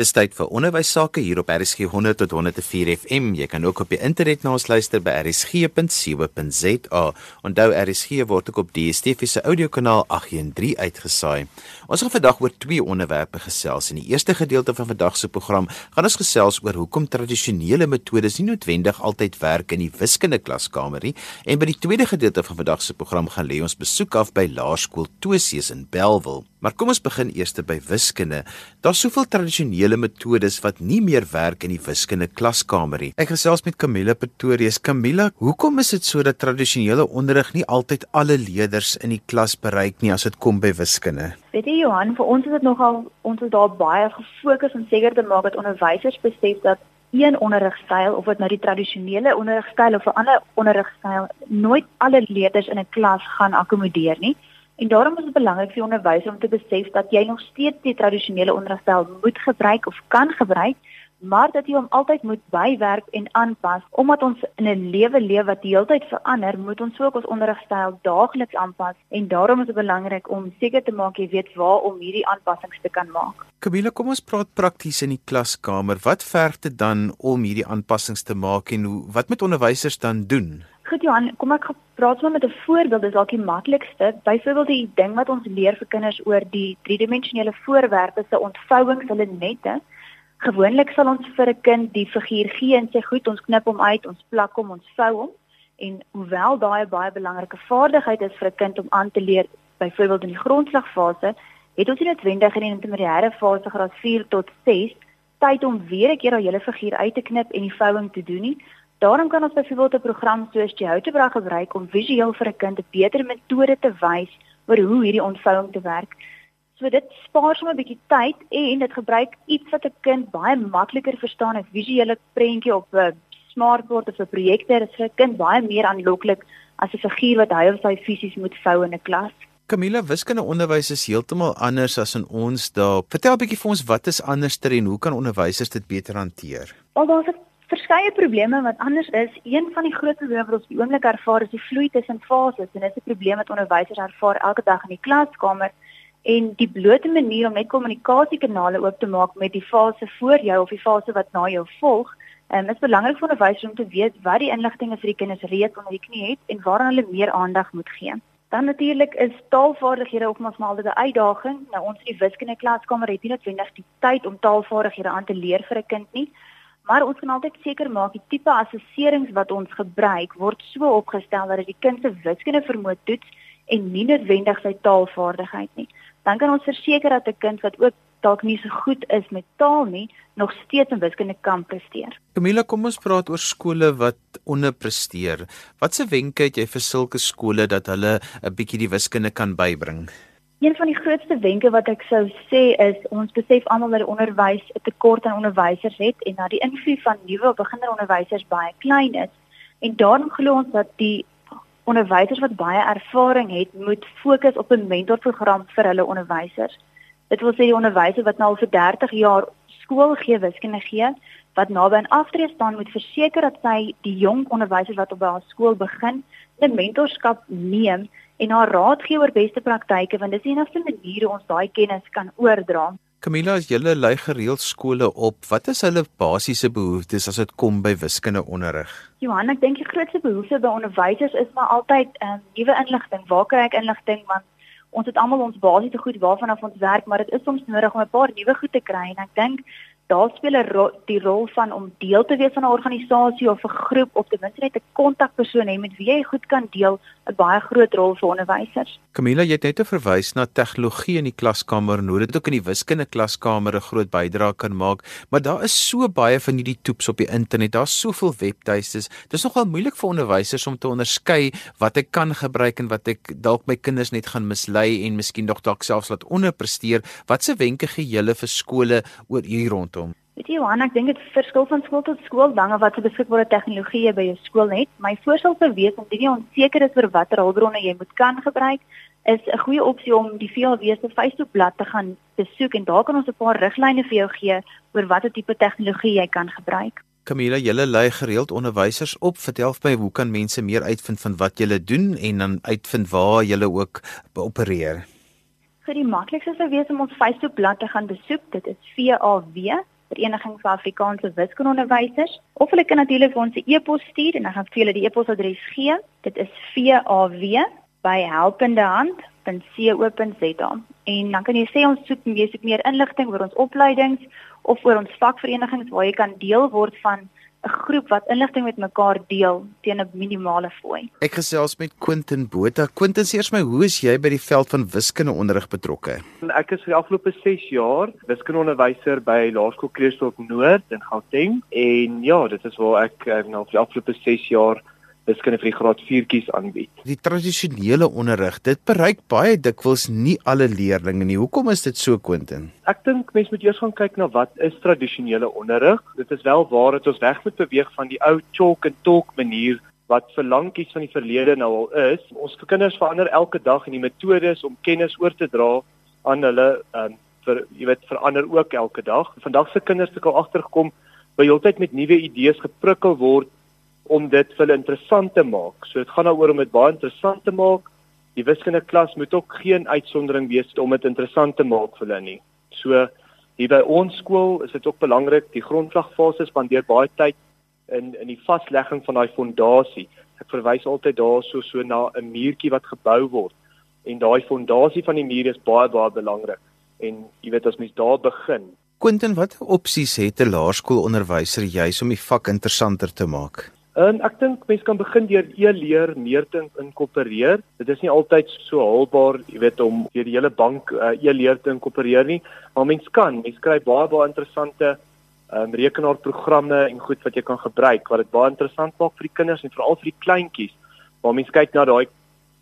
Dis tyd vir onderwys sake hier op RSG 100 tot 104 FM. Jy kan ook op die internet na ons luister by rsg.co.za. Onthou RSG word ook op DStv se audiokanaal 813 uitgesaai. Ons gaan vandag oor twee onderwerpe gesels. In die eerste gedeelte van vandag se program gaan ons gesels oor hoekom tradisionele metodes nie noodwendig altyd werk in die wiskunde klaskamer nie. En by die tweede gedeelte van vandag se program gaan lê ons besoek af by Laerskool Tosius in Belwel. Maar kom ons begin eers by wiskunde. Daar's soveel tradisionele metodes wat nie meer werk in die wiskunde klaskamer nie. Ek gesels met Camilla Pretorius. Camilla, hoekom is dit so dat tradisionele onderrig nie altyd alle leerders in die klas bereik nie as dit kom by wiskunde? Weet jy Johan, vir ons is dit nogal ons is daar baie gefokus om seker te maak dat onderwysers besef dat een onderrigstyl of dit nou die tradisionele onderrigstyl of 'n ander onderrigstyl nooit alle leerders in 'n klas gaan akkommodeer nie. En daarom is dit belangrik vir onderwysers om te besef dat jy nog steeds die tradisionele onderrigstel moet gebruik of kan gebruik, maar dat jy hom altyd moet bywerk en aanpas. Omdat ons in 'n lewe leef wat heeltyd verander, moet ons ook ons onderrigstel daagliks aanpas en daarom is dit belangrik om seker te maak jy weet waar om hierdie aanpassings te kan maak. Kabila, kom ons praat prakties in die klaskamer. Wat verg dit dan om hierdie aanpassings te maak en hoe wat moet onderwysers dan doen? Goed Johan, kom ek praat sommer met 'n voorbeeld, dis dalk die maklikste. Byvoorbeeld die ding wat ons leer vir kinders oor die driedimensionele voorwerpe se ontvouings, hulle nette. Gewoonlik sal ons vir 'n kind die figuur gee en sê goed, ons knip hom uit, ons plak hom, ons vou hom. En hoewel daai baie belangrike vaardigheid is vir 'n kind om aan te leer, byvoorbeeld in die grondslagfase, het ons nie noodwendig in die intermediêre fase graad 4 tot 6 tyd om weer 'n keer daai hele figuur uit te knip en die vouing te doen nie. Daarom kan ons byvoorbeeld 'n program soos Geogebra gebruik om visueel vir 'n kind 'n beter metode te wys oor hoe hierdie ontvouing te werk. So dit spaar sommer 'n bietjie tyd en dit gebruik iets wat 'n kind baie makliker verstaan, 'n visuele prentjie op 'n smartboard of 'n projektor is vir 'n kind baie meer aanloklik as 'n figuur wat hy of sy fisies moet vou in 'n klas. Camilla, wiskunde onderwys is heeltemal anders as in ons dae. Vertel 'n bietjie vir ons wat is anderster en hoe kan onderwysers dit beter hanteer? Al daar's 'n verskeie probleme wat anders is. Een van die groot probleme wat ons die oomblik ervaar is die vloei tussen fases en dit is 'n probleem wat onderwysers ervaar elke dag in die klaskamer en die blote manier om net kommunikasiekanale oop te maak met die fase voor jou of die fase wat na jou volg. En dit is belangrik vir onderwysers om te weet wat die inligting vir die kinders reeds onder die knie het en waaraan hulle meer aandag moet gee. Dan natuurlik is taalvaardighede ook maar smaal 'n uitdaging. Nou ons in die wiskunde klaskamer het nie noodwendig die tyd om taalvaardighede aan te leer vir 'n kind nie. Maar ons kan altyd seker maak die tipe assesserings wat ons gebruik word so opgestel dat dit die kind se wiskunde vermoë toets en nie noodwendig sy taalvaardigheid nie. Dan kan ons verseker dat 'n kind wat ook dalk nie so goed is met taal nie, nog steeds in wiskunde kan presteer. Camilla, kom ons praat oor skole wat onderpresteer. Watse wenke het jy vir sulke skole dat hulle 'n bietjie die wiskunde kan bybring? Een van die grootste wenke wat ek sou sê is ons besef almal dat onderwys 'n tekort aan onderwysers het en dat die invloed van nuwe beginneronderwysers baie klein is. En daarom glo ons dat die onderwysers wat baie ervaring het, moet fokus op 'n mentorprogram vir hulle onderwysers. Dit wil sê die onderwysers wat nou al vir 30 jaar skool gee wiskunde gee, wat naby aan aftree staan, moet verseker dat sy die jong onderwysers wat op haar skool begin, 'n mentorskap neem en haar raad gee oor beste praktyke want dis die enigste manier hoe ons daai kennis kan oordra. Camilla, as julle lei gereeld skole op, wat is hulle basiese behoeftes as dit kom by wiskunde onderrig? Johan, ek dink die grootste behoefte by onderwysers is maar altyd um, nuwe inligting. Waar kry ek inligting want ons het almal ons basiese goed waarvan af ons werk, maar dit is soms nodig om 'n paar nuwe goed te kry en ek dink daar speel 'n ro die rol van om deel te wees van 'n organisasie of 'n groep of ten minste net 'n kontakpersoon hê met wie jy goed kan deel 'n baie groot rol vir onderwysers. Camilla, jy het net verwys na tegnologie in die klaskamer en hoe dit ook in die wiskunde klaskamer 'n groot bydrae kan maak, maar daar is so baie van hierdie toeps op die internet. Daar's soveel webtuistes. Dit is nogal moeilik vir onderwysers om te onderskei wat ek kan gebruik en wat ek dalk my kinders net gaan mislei en miskien dalk selfs laat onderpresteer. Watse wenke gee julle vir skole oor hier rondom? Weet jy Johan, ek dink dit verskil van skool tot skool dange wat se beskikbare tegnologie jy by jou skool het. My voorstel sou wees om indien jy onseker is oor watter hulpbronne jy moet kan gebruik, is 'n goeie opsie om die VLW se Facebookblad te gaan besoek en daar kan ons 'n paar riglyne vir jou gee oor watter tipe tegnologie jy kan gebruik. Camilla, julle lei gereeld onderwysers op. Vertel vir my, hoe kan mense meer uitvind van wat julle doen en dan uitvind waar julle ook opereer? So die maklikste sou wees om ons Facebookblad te gaan besoek. Dit is VAW Vereniging vir Afrikaanse Wiskundeonderwysers of hulle kan natuurlik vir ons 'n e-pos stuur en dan gaan vir hulle die e-posadres gee. Dit is vaw@helpendehand.co.za. En dan kan jy sê ons soek meer soek meer inligting oor ons opleidings of oor ons vakverenigings waar jy kan deel word van 'n groep wat inligting met mekaar deel teen 'n minimale fooi. Ek gesels met Quentin Botha. Quentin, sê eers my, hoe is jy by die veld van wiskundeonderrig betrokke? Ek is vir die afgelope 6 jaar wiskundeonderwyser by Laerskool Kreersdorp Noord in Gauteng en ja, dit is waar ek nou vir die afgelope 6 jaar wiskunde vir die graad 4tjies aanbied. Die tradisionele onderrig, dit bereik baie dikwels nie alle leerders nie. Hoekom is dit so, Quentin? Ek dink mense moet eers gaan kyk na wat is tradisionele onderrig. Dit is wel waar dat ons weg moet beweeg van die ou chalk and talk manier wat vir lankies van die verlede nou al is. Ons kinders verander elke dag en die metodes om kennis oor te dra aan hulle um, vir jy weet verander ook elke dag. Vandag se kinders het al agtergekom by heeltyd met nuwe idees geprikkel word om dit vir hulle interessant te maak. So dit gaan daaroor om dit baie interessant te maak. Die wiskunde klas moet ook geen uitsondering wees om dit interessant te maak vir hulle nie. So hier by ons skool is dit ook belangrik die grondslagfase spandeer baie tyd in in die vaslegging van daai fondasie. Ek verwys altyd daarso so na 'n muurtjie wat gebou word en daai fondasie van die muur is baie baie belangrik. En jy weet as mens daar begin. Quentin, watter opsies het 'n laerskoolonderwyser juis om die vak interessanter te maak? En ek dink mense kan begin deur e-leer meer te inkorporeer. Dit is nie altyd so haalbaar, jy weet, om deur die hele bank uh, e-leer te inkorporeer nie, maar mens kan. Mens kry baie baie interessante um, rekenaarprogramme en goed wat jy kan gebruik wat dit baie interessant maak vir die kinders en veral vir die kleintjies. Waar mens kyk na daai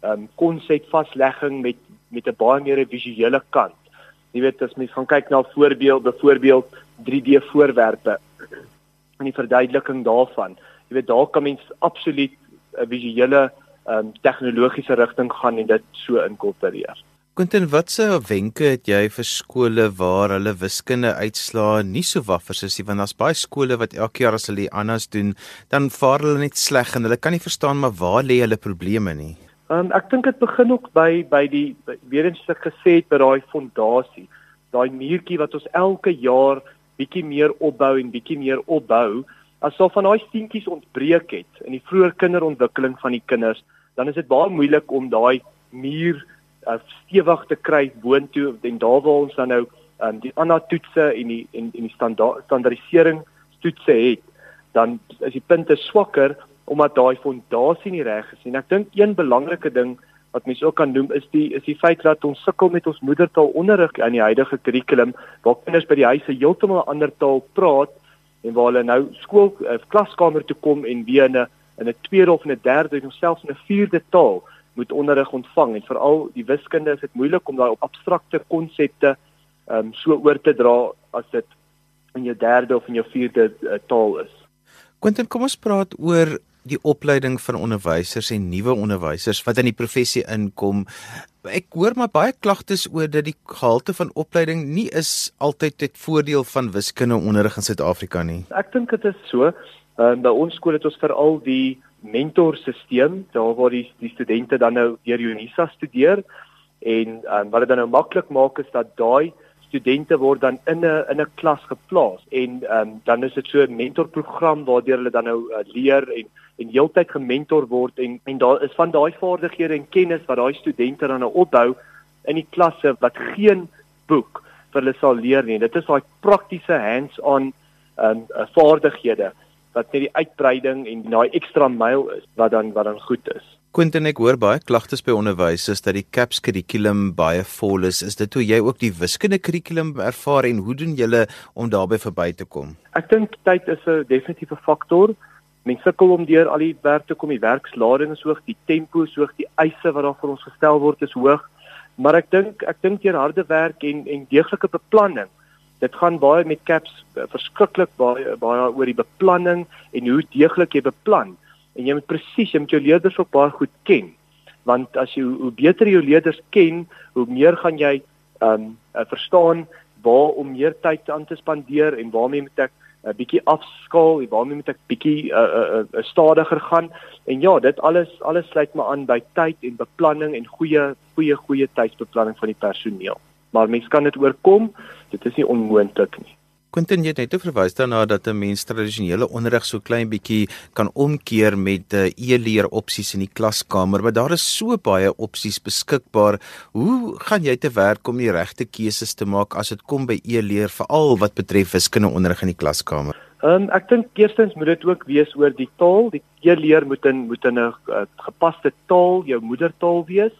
um, konsep vaslegging met met 'n baie meer visuele kant. Jy weet, as mens gaan kyk na voorbeeld, byvoorbeeld 3D voorwerpe en die verduideliking daarvan jy weet daar kan mens absoluut 'n visuele ehm um, tegnologiese rigting gaan en dit so inkorporeer. Quentin, watse wenke het jy vir skole waar hulle wiskunde uitslaa nie so waffers is nie want daar's baie skole wat elke jaar as hulle anders doen, dan vaar hulle net sleg en hulle kan nie verstaan maar waar lê hulle probleme nie. Ehm um, ek dink dit begin ook by by die weer eens wat gesê het by daai fondasie, daai muurtjie wat ons elke jaar bietjie meer opbou en bietjie meer opbou as sou van daai steentjies ontbreek het in die vroeë kinderontwikkeling van die kinders, dan is dit baie moeilik om daai muur uh, stewig te kry boontoe en daar waar ons dan nou um, die ander toetse en die en, en die standaard standaardisering toetse het, dan is die punte swakker omdat daai fondasie nie reg is nie. En ek dink een belangrike ding wat mense ook kan noem is die is die feit dat ons sukkel met ons moedertaal onderrig in die huidige kurrikulum waar kinders by die heeltemal 'n ander taal praat en waar hulle nou skool uh, klaskamer toe kom en weer in 'n in 'n tweede of 'n derde of selfs 'n vierde taal moet onderrig ontvang en veral die wiskunde is dit moeilik om daai abstrakte konsepte ehm um, so oor te dra as dit in jou derde of in jou vierde uh, taal is. Quentin, kom ons praat oor die opleiding van onderwysers en nuwe onderwysers wat in die professie inkom. Ek hoor maar baie klagtes oor dat die gehalte van opleiding nie is altyd tot voordeel van wiskunde onderrig in Suid-Afrika nie. Ek dink dit is so. Uh, by ons skool het ons veral die mentorstelsel, daar waar die die studente dan nou deur Unisa studeer en um, wat dit dan nou maklik maak is dat daai studente word dan in 'n in 'n klas geplaas en um, dan is dit so 'n mentorprogram waardeur hulle dan nou uh, leer en en heeltyd gementor word en en daar is van daai vaardighede en kennis wat daai studente dan nou opbou in die klasse wat geen boek vir hulle sal leer nie. Dit is daai praktiese hands-on um, vaardighede wat net die uitbreiding en daai ekstra myl is wat dan wat dan goed is. Quentin ek hoor baie klagtes by onderwysers dat die CAPS kurrikulum baie vol is. Is dit hoe jy ook die wiskunde kurrikulum ervaar en hoe doen julle om daarbey verby te kom? Ek dink tyd is 'n definitiewe faktor. Mense sukkel om deur al die werk te kom. Die werkslading is hoog, die tempo is hoog, die eise wat daar vir ons gestel word is hoog. Maar ek dink ek dink deur harde werk en en deeglike beplanning Dit gaan baie met CAPS verskriklik baie baie oor die beplanning en hoe deeglik jy beplan en jy moet presies jy moet jou leerders ook baie goed ken want as jy hoe beter jou leerders ken hoe meer gaan jy ehm um, verstaan waar om meer tyd aan te spandeer en waarmee moet ek 'n bietjie afskaal, waarmee moet ek bietjie 'n uh, uh, uh, stadiger gaan? En ja, dit alles alles sluit maar aan by tyd en beplanning en goeie goeie goeie tydsbeplanning van die personeel. Maar mens kan dit oorkom. Dit is nie onmoontlik nie. Quentin het net verwys daarna dat 'n mens tradisionele onderrig so klein bietjie kan omkeer met uh, e-leer opsies in die klaskamer, maar daar is so baie opsies beskikbaar. Hoe gaan jy te werk om die regte keuses te maak as dit kom by e-leer veral wat betref wiskunde onderrig in die klaskamer? Ehm um, ek dink eerstens moet dit ook wees oor die taal. Die e-leer moet in moet in 'n uh, gepaste taal, jou moedertaal wees.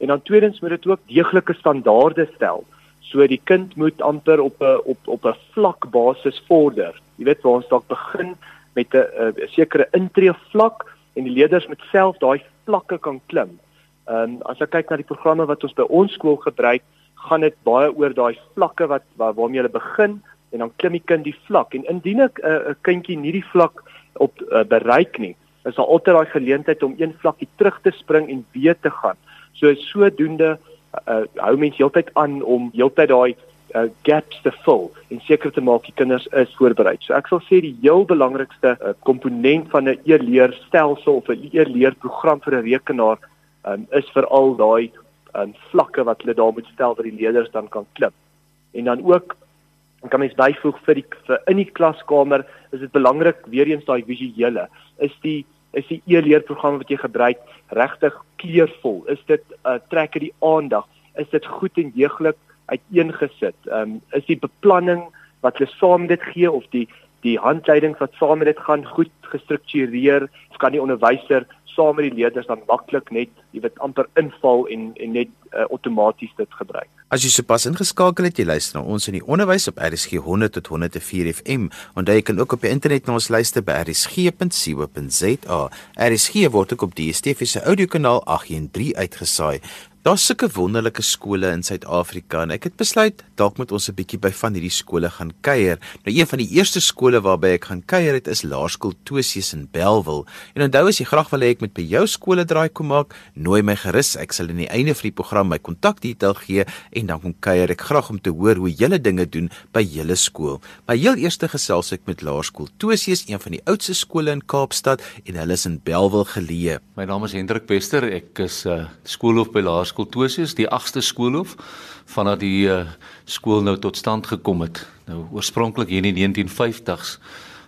En dan tweedens moet dit ook deeglike standaarde stel. So die kind moet amper op 'n op op 'n vlak basis vorder. Jy weet waar ons dalk begin met 'n sekere intree vlak en die leerders moet self daai vlakke kan klim. Ehm um, as ek kyk na die programme wat ons by ons skool gebruik, gaan dit baie oor daai vlakke wat waar, waarmee jy begin en dan klim die kind die vlak en indien 'n uh, kindjie nie die vlak op uh, bereik nie, is daar altyd daai geleentheid om een vlakkie terug te spring en weer te gaan. So sodoende uh, hou mense heeltyd aan om heeltyd daai uh, gaps te vul en seker te maak die kinders is voorberei. So ek sal sê die heel belangrikste uh, komponent van 'n e-leerstelsel of 'n e-leerprogram vir 'n rekenaar um, is veral daai um, vlakke wat hulle daar moet stel wat die leerders dan kan klim. En dan ook en kan mens byvoeg vir die vir in die klaskamer is dit belangrik weer eens daai visuele is die is die e-leerprogram wat jy gebruik regtig kleurvol? Is dit uh, trek dit die aandag? Is dit goed en deeglik uiteengesit? Ehm um, is die beplanning wat hulle saam dit gee of die die handleidings wat saam met dit gaan goed gestruktureer? Of kan die onderwyser saam met die leerders dan maklik net, jy weet, amper inval en en net uh, outomaties dit gebruik. As jy sopas ingeskakel het, jy luister na ons in die onderwys op RSG 100 tot 104 FM, en jy kan ook op die internet na ons luister by rsg.co.za. RSG word ook op die DSTV se audiokanaal 813 uitgesaai. Daar's sulke wonderlike skole in Suid-Afrika en ek het besluit dalk moet ons 'n bietjie by van hierdie skole gaan kuier. Nou een van die eerste skole waarby ek gaan kuier het is Laerskool Tosius in Belwel. En onthou as jy graag wil hê ek moet by jou skole draai kom maak, nooi my gerus. Ek sal aan die einde van die program my kontakdetail gee en dan kom kuier ek graag om te hoor hoe julle dinge doen by julle skool. Maar heel eers gesels ek met Laerskool Tosius, een van die oudste skole in Kaapstad en hulle is in Belwel geleë. My naam is Hendrik Bester. Ek is 'n uh, skoolhoof by Laerskool Laerskool Tosius, die 8ste skoolhof vanaf die uh, skool nou tot stand gekom het. Nou oorspronklik hier in die 1950s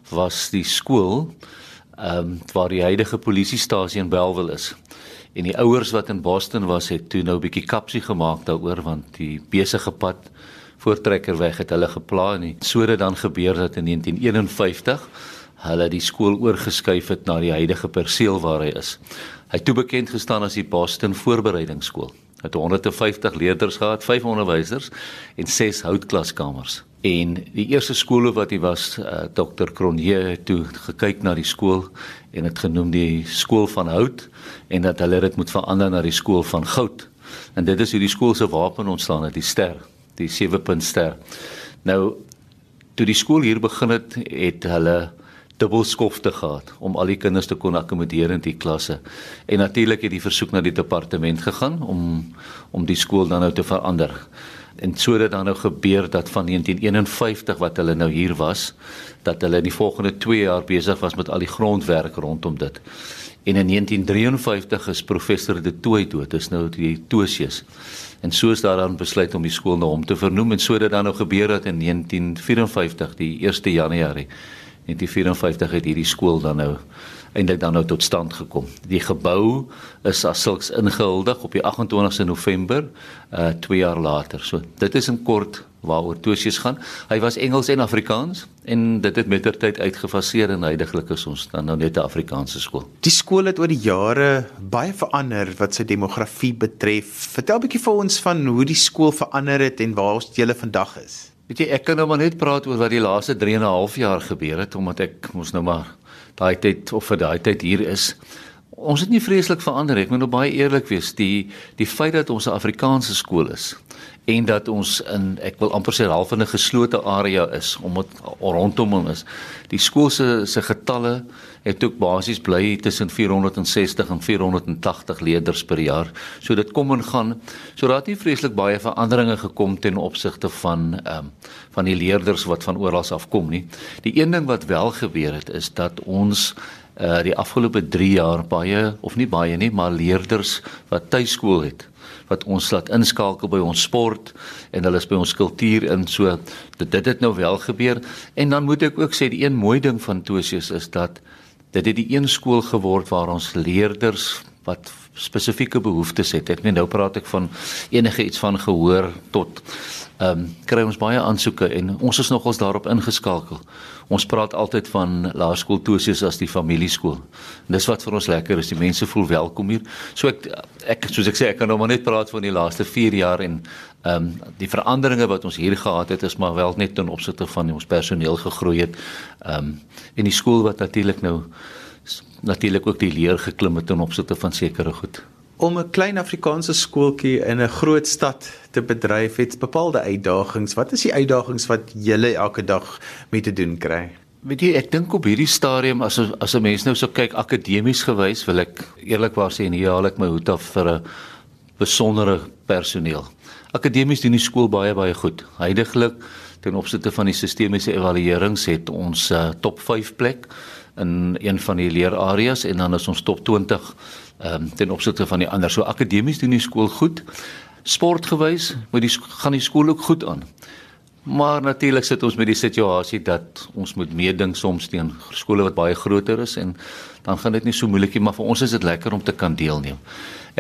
was die skool ehm um, waar die huidige polisiestasie in Belwel is. En die ouers wat in Boston was het toe nou 'n bietjie kapsie gemaak daaroor want die besige pad voortrekkerweg het hulle gepla en sodat dan gebeur dat in 1951 hulle die skool oorgeskuif het na die huidige perseel waar hy is. Hy het toe bekend gestaan as die Boston Voorbereidingsskool. Hy het 150 leerders gehad, 5 onderwysers en 6 houtklaskamers. En die eerste skool wat hy was, uh, Dr. Cronje toe gekyk na die skool en dit genoem die skool van hout en dat hulle dit moet verander na die skool van goud. En dit is hoe die skool se wapen ontstaan het, die ster, die 7-punt ster. Nou toe die skool hier begin het, het hulle dubbelskofte gehad om al die kinders te kon akkommodeer in die klasse. En natuurlik het die versoek na die departement gegaan om om die skool dan nou te verander. En so het dit dan nou gebeur dat van 1951 wat hulle nou hier was, dat hulle in die volgende 2 jaar besig was met al die grondwerk rondom dit. En in 1953 is professor De Tooy dood, dis nou die Tosius. En so is daar dan besluit om die skool na nou hom te vernoem en so het dit dan nou gebeur dat in 1954 die 1 Januarie 1954 het hierdie skool dan nou eintlik dan nou tot stand gekom. Die gebou is as sulks ingehuldig op die 28ste November uh 2 jaar later. So dit is in kort waaroor Tosius gaan. Hy was Engels en Afrikaans en dit het mettertyd uitgefaseer en heidaglik is ons dan nou net 'n Afrikaanse skool. Die skool het oor die jare baie verander wat sy demografie betref. Vertel 'n bietjie vir ons van hoe die skool verander het en waar ons julle vandag is. Weet jy, ek kan nou maar net praat oor wat die laaste 3 en 'n half jaar gebeur het omdat ek mos nou maar daai tyd of vir daai tyd hier is. Ons het nie vreeslik verander ek moet nou baie eerlik wees die die feit dat ons 'n Afrikaanse skool is en dat ons in ek wil amper sê half in 'n geslote area is omdat rondom hom is die skool se se getalle het ook basies bly tussen 460 en 480 leerders per jaar. So dit kom en gaan. So daar het nie vreeslik baie veranderinge gekom ten opsigte van ehm um, van die leerders wat van oral af kom nie. Die een ding wat wel gebeur het is dat ons uh die afgelope 3 jaar baie of nie baie nie, maar leerders wat tuiskool het wat ons laat inskakel by ons sport en hulle is by ons kultuur in so dit het nou wel gebeur en dan moet ek ook sê die een mooi ding van Tosius is dat dit het die een skool geword waar ons leerders wat spesifieke behoeftes het. Ek meen nou praat ek van enige iets van gehoor tot ehm um, kry ons baie aansoeke en ons is nogals daarop ingeskakel. Ons praat altyd van laerskool Tosius as die familieskool. En dis wat vir ons lekker is. Die mense voel welkom hier. So ek ek soos ek sê ek kan nou maar net praat van die laaste 4 jaar en ehm um, die veranderinge wat ons hier gehad het is maar wel net ten opsigte van ons personeel gegroei het. Ehm um, en die skool wat natuurlik nou natuurlik ook die leer geklim het ten opsigte van sekere goed om 'n klein Afrikaanse skooltjie in 'n groot stad te bedryf het bepaalde uitdagings. Wat is die uitdagings wat julle elke dag mee te doen kry? Weet jy, ek dink op hierdie stadium as as 'n mens nou so kyk akademies gewys, wil ek eerlikwaar sê en hier ek my hoed af vir 'n besondere personeel. Akademies doen die skool baie baie goed. Heidiglik ten opsigte van die sistemiese evaluerings het ons uh, top 5 plek in een van die leerareas en dan is ons top 20 ehm um, ten opsigte van die ander. So akademies doen die skool goed. Sportgewys moet die gaan die skool ook goed aan. Maar natuurlik sit ons met die situasie dat ons moet meeding soms teen skole wat baie groter is en dan gaan dit nie so moeilik nie, maar vir ons is dit lekker om te kan deelneem.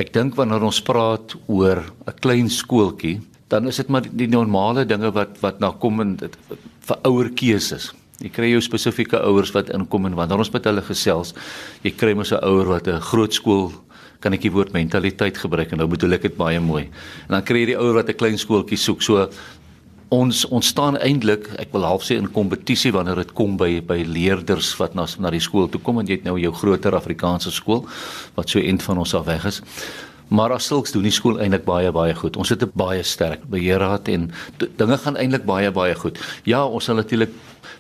Ek dink wanneer ons praat oor 'n klein skooltjie, dan is dit maar die normale dinge wat wat na kom en dit vir ouer keuses. Jy kry jou spesifieke ouers wat inkom en wanneer ons met hulle gesels, jy kry mos 'n ouer wat 'n groot skool kan ek die woord mentaliteit gebruik en nou bedoel ek dit baie mooi. En dan kry jy die ouer wat 'n klein skooltjie soek. So ons ons staan eintlik, ek wil half sê in kompetisie wanneer dit kom by by leerders wat na na die skool toe kom en jy het nou jou groter Afrikaanse skool wat so end van ons af weg is. Maar as sulks doen die skool eintlik baie baie goed. Ons het 'n baie sterk beheerraad en dinge gaan eintlik baie baie goed. Ja, ons sal natuurlik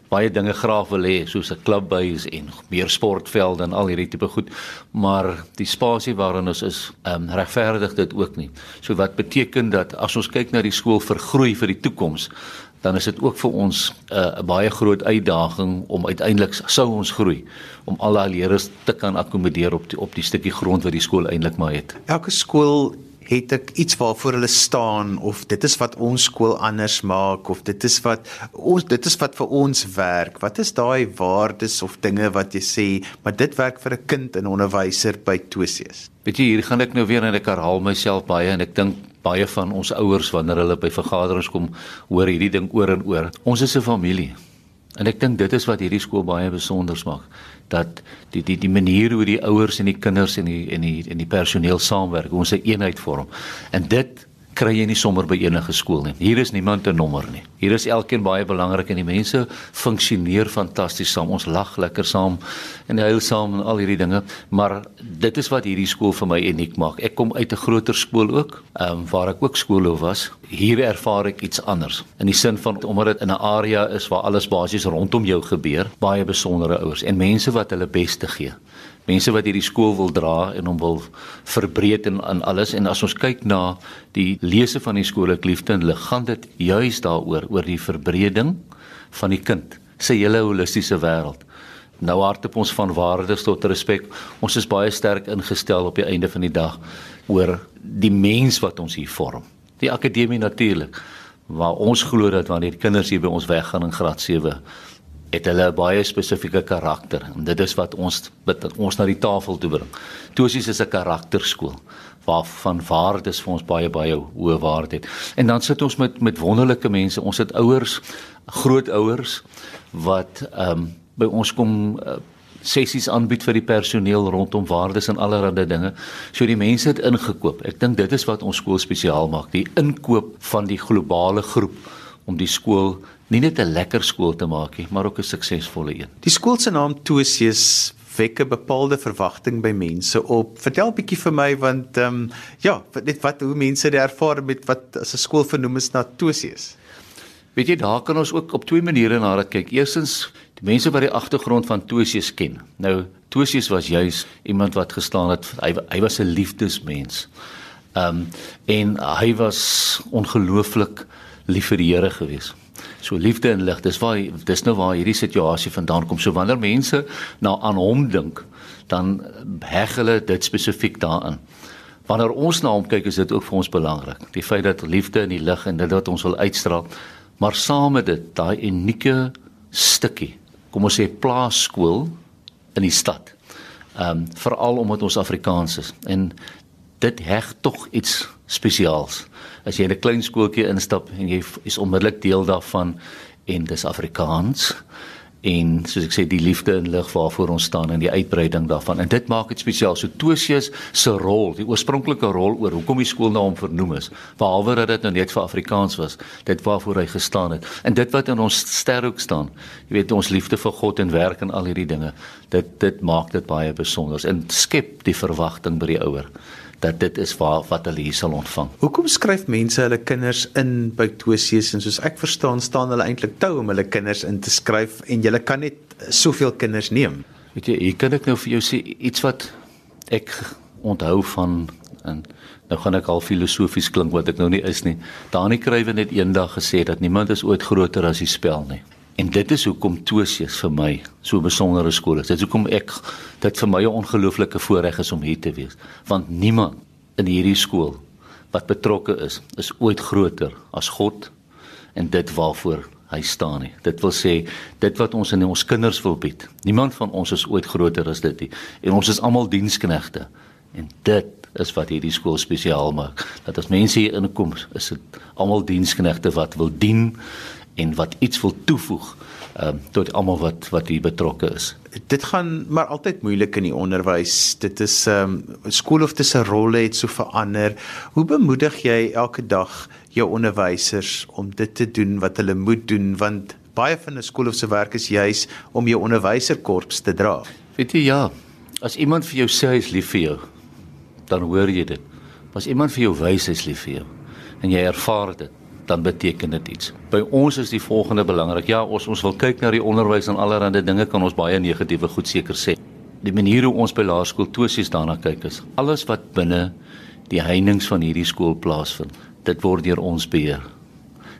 baie dinge graag wil hê soos 'n klubhuis en meer sportvelde en al hierdie tipe goed, maar die spasie waarin ons is, ehm um, regverdig dit ook nie. So wat beteken dat as ons kyk na die skool vir groei vir die toekoms, dan is dit ook vir ons eh, 'n uh, baie groot uitdaging om uiteindelik sou ons groei om al daai leerders te kan akkommodeer op die op die stukkie grond wat die skool eintlik maar het. Elke skool het ek iets waarvoor hulle staan of dit is wat ons skool anders maak of dit is wat ons dit is wat vir ons werk. Wat is daai waardes of dinge wat jy sê, maar dit werk vir 'n kind en onderwyser by Tosius? Weet jy, hier gaan ek nou weer en ek herhaal myself baie en ek dink baie van ons ouers wanneer hulle by vergaderings kom, hoor hierdie ding oor en oor. Ons is 'n familie. En ek dink dit is wat hierdie skool baie besonder maak dat die die die manier hoe die ouers en die kinders en die en die en die personeel saamwerk, ons 'n eenheid vorm. En dit kry jy nie sommer by enige skool nie. Hier is niemand 'n nommer nie. Hier is elkeen baie belangrik en die mense funksioneer fantasties saam. Ons lag lekker saam en huil saam en al hierdie dinge, maar dit is wat hierdie skool vir my uniek maak. Ek kom uit 'n groter skool ook, ehm um, waar ek ook skoolhoof was. Hier ervaar ek iets anders in die sin van omdat dit in 'n area is waar alles basies rondom jou gebeur, baie besondere ouers en mense wat hulle bes te gee mense wat hierdie skool wil dra en hom wil verbreed en aan alles. En as ons kyk na die lese van die skool ek liefde en lig gaan dit juis daaroor oor die verbreding van die kind. Se hele holistiese wêreld. Nou hardop ons van waardes tot respek. Ons is baie sterk ingestel op die einde van die dag oor die mens wat ons hier vorm. Die akademie natuurlik waar ons glo dat wanneer kinders hier by ons weggaan in graad 7 het hulle 'n baie spesifieke karakter en dit is wat ons wat ons na die tafel toe bring. Tosies is 'n karakterskool waarvan waardes vir ons baie baie hoë waarde het. En dan sit ons met met wonderlike mense. Ons het ouers, grootouers wat ehm um, by ons kom uh, sessies aanbied vir die personeel rondom waardes en allerlei dinge. So die mense het ingekoop. Ek dink dit is wat ons skool spesiaal maak, die inkoop van die globale groep om die skool nie net 'n lekker skool te maak nie, maar ook 'n suksesvolle een. Die skool se naam Tosius wek 'n bepaalde verwagting by mense op. Vertel bietjie vir my want ehm um, ja, net wat hoe mense dit ervaar met wat as 'n skool vernoem is na Tosius. Weet jy, daar kan ons ook op twee maniere na dit kyk. Eerstens, die mense wat die agtergrond van Tosius ken. Nou, Tosius was juis iemand wat gestaan het, hy hy was 'n liefdesmens. Ehm um, en hy was ongelooflik lief vir die Here gewees. So liefde en lig, dis waar dis nou waar hierdie situasie vandaan kom. So wanneer mense na aan hom dink, dan heg hulle dit spesifiek daaraan. Wanneer ons na hom kyk, is dit ook vir ons belangrik. Die feit dat liefde en die lig en dit wat ons wil uitstraal, maar saam met dit daai unieke stukkie, kom ons sê plaaskool in die stad. Ehm um, veral omdat ons Afrikaans is en dit heg tog iets spesiaals. As jy in 'n klein skooltjie instap en jy is onmiddellik deel daarvan en dis Afrikaans en soos ek sê die liefde en lig waarvoor ons staan en die uitbreiding daarvan en dit maak dit spesiaal. So Tosius se rol, die oorspronklike rol oor hoekom die skool na hom vernoem is, behalwe dat dit nou net vir Afrikaans was, dit waarvoor hy gestaan het. En dit wat in ons sterhoek staan, jy weet ons liefde vir God en werk en al hierdie dinge, dit dit maak dit baie besonder en skep die verwagting by die ouer dat dit is waar wat hulle hier sal ontvang. Hoekom skryf mense hulle kinders in by Tosius en soos ek verstaan staan hulle eintlik tou om hulle kinders in te skryf en jy kan net soveel kinders neem. Weet jy, hier kan ek nou vir jou sê iets wat ek onthou van en nou gaan ek al filosofies klink wat ek nou nie is nie. Dani Kruiven het eendag gesê dat niemand is ooit groter as die spel nie. En dit is hoekom Tosius vir my so 'n besondere skool is. Dit is hoekom ek dit vir my 'n ongelooflike voorreg is om hier te wees. Want niemand in hierdie skool wat betrokke is, is ooit groter as God en dit waarvoor hy staan nie. Dit wil sê dit wat ons in ons kinders wil bied. Niemand van ons is ooit groter as dit nie. En ons is almal diensknegte. En dit is wat hierdie skool spesiaal maak. Dat as mense hier inkom, is dit almal diensknegte wat wil dien en wat iets wil toevoeg um, tot almal wat wat hier betrokke is. Dit gaan maar altyd moeilik in die onderwys. Dit is ehm um, skoolhoof se rolle het so verander. Hoe bemoedig jy elke dag jou onderwysers om dit te doen wat hulle moet doen want baie van 'n skoolhoof se werk is juis om jou onderwyserkorps te dra. Weet jy ja, as iemand vir jou sê hy is lief vir jou, dan hoor jy dit. As iemand vir jou wys hy is lief vir jou en jy ervaar dit, dan beteken dit iets. By ons is die volgende belangrik. Ja, ons ons wil kyk na die onderwys en allerlei dinge kan ons baie negatiewe goed seker sê. Die manier hoe ons by laerskool Tosies daarna kyk is alles wat binne die heininge van hierdie skool plaasvind, dit word deur ons beheer.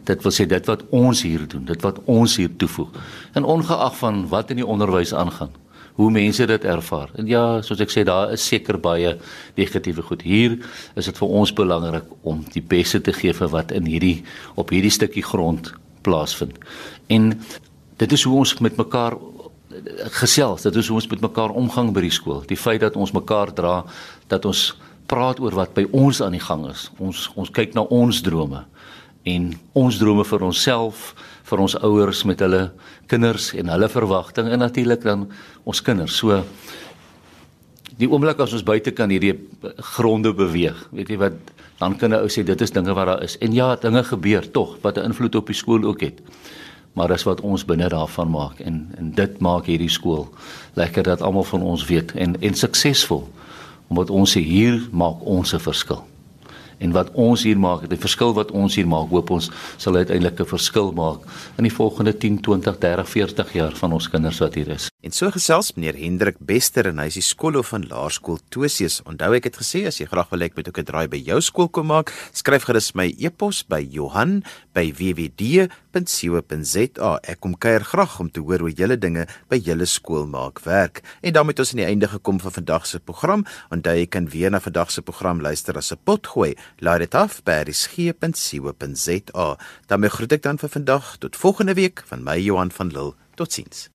Dit wil sê dit wat ons hier doen, dit wat ons hier toevoeg. En ongeag van wat in die onderwys aangaan, hoe mense dit ervaar. En ja, soos ek sê, daar is seker baie negatiewe goed. Hier is dit vir ons belangrik om die beste te gee vir wat in hierdie op hierdie stukkie grond plaasvind. En dit is hoe ons met mekaar gesels, dit is hoe ons met mekaar omgang by die skool. Die feit dat ons mekaar dra, dat ons praat oor wat by ons aan die gang is. Ons ons kyk na ons drome en ons drome vir onsself, vir ons ouers met hulle kinders en hulle verwagtinge en natuurlik dan ons kinders. So die oomblik as ons buite kan hierdie gronde beweeg, weet jy wat dan kan 'n ou sê dit is dinge wat daar is. En ja, dinge gebeur tog wat 'n invloed op die skool ook het. Maar dis wat ons binne daarvan maak en en dit maak hierdie skool lekker dat almal van ons weet en en suksesvol omdat ons hier maak ons 'n verskil en wat ons hier maak, die verskil wat ons hier maak, hoop ons sal uiteindelik 'n verskil maak in die volgende 10, 20, 30, 40 jaar van ons kinders wat hier is. En so gesels meneer Hendrik Bester en hy is die skoolhoof van Laerskool Tosius. Onthou ek het gesê as jy graag wil hê ek moet ook 'n draai by jou skool kom maak, skryf gerus my e-pos by Johan by wwd.co.za. Ek kom kuier graag om te hoor hoe julle dinge by julle skool maak werk. En dan het ons aan die einde gekom van vandag se program. Onthou jy kan weer na vandag se program luister as 'n potgooi. Laai dit af by resgep.co.za. Dan groet ek dan vir vandag tot volgende week van my Johan van Lille. Totsiens.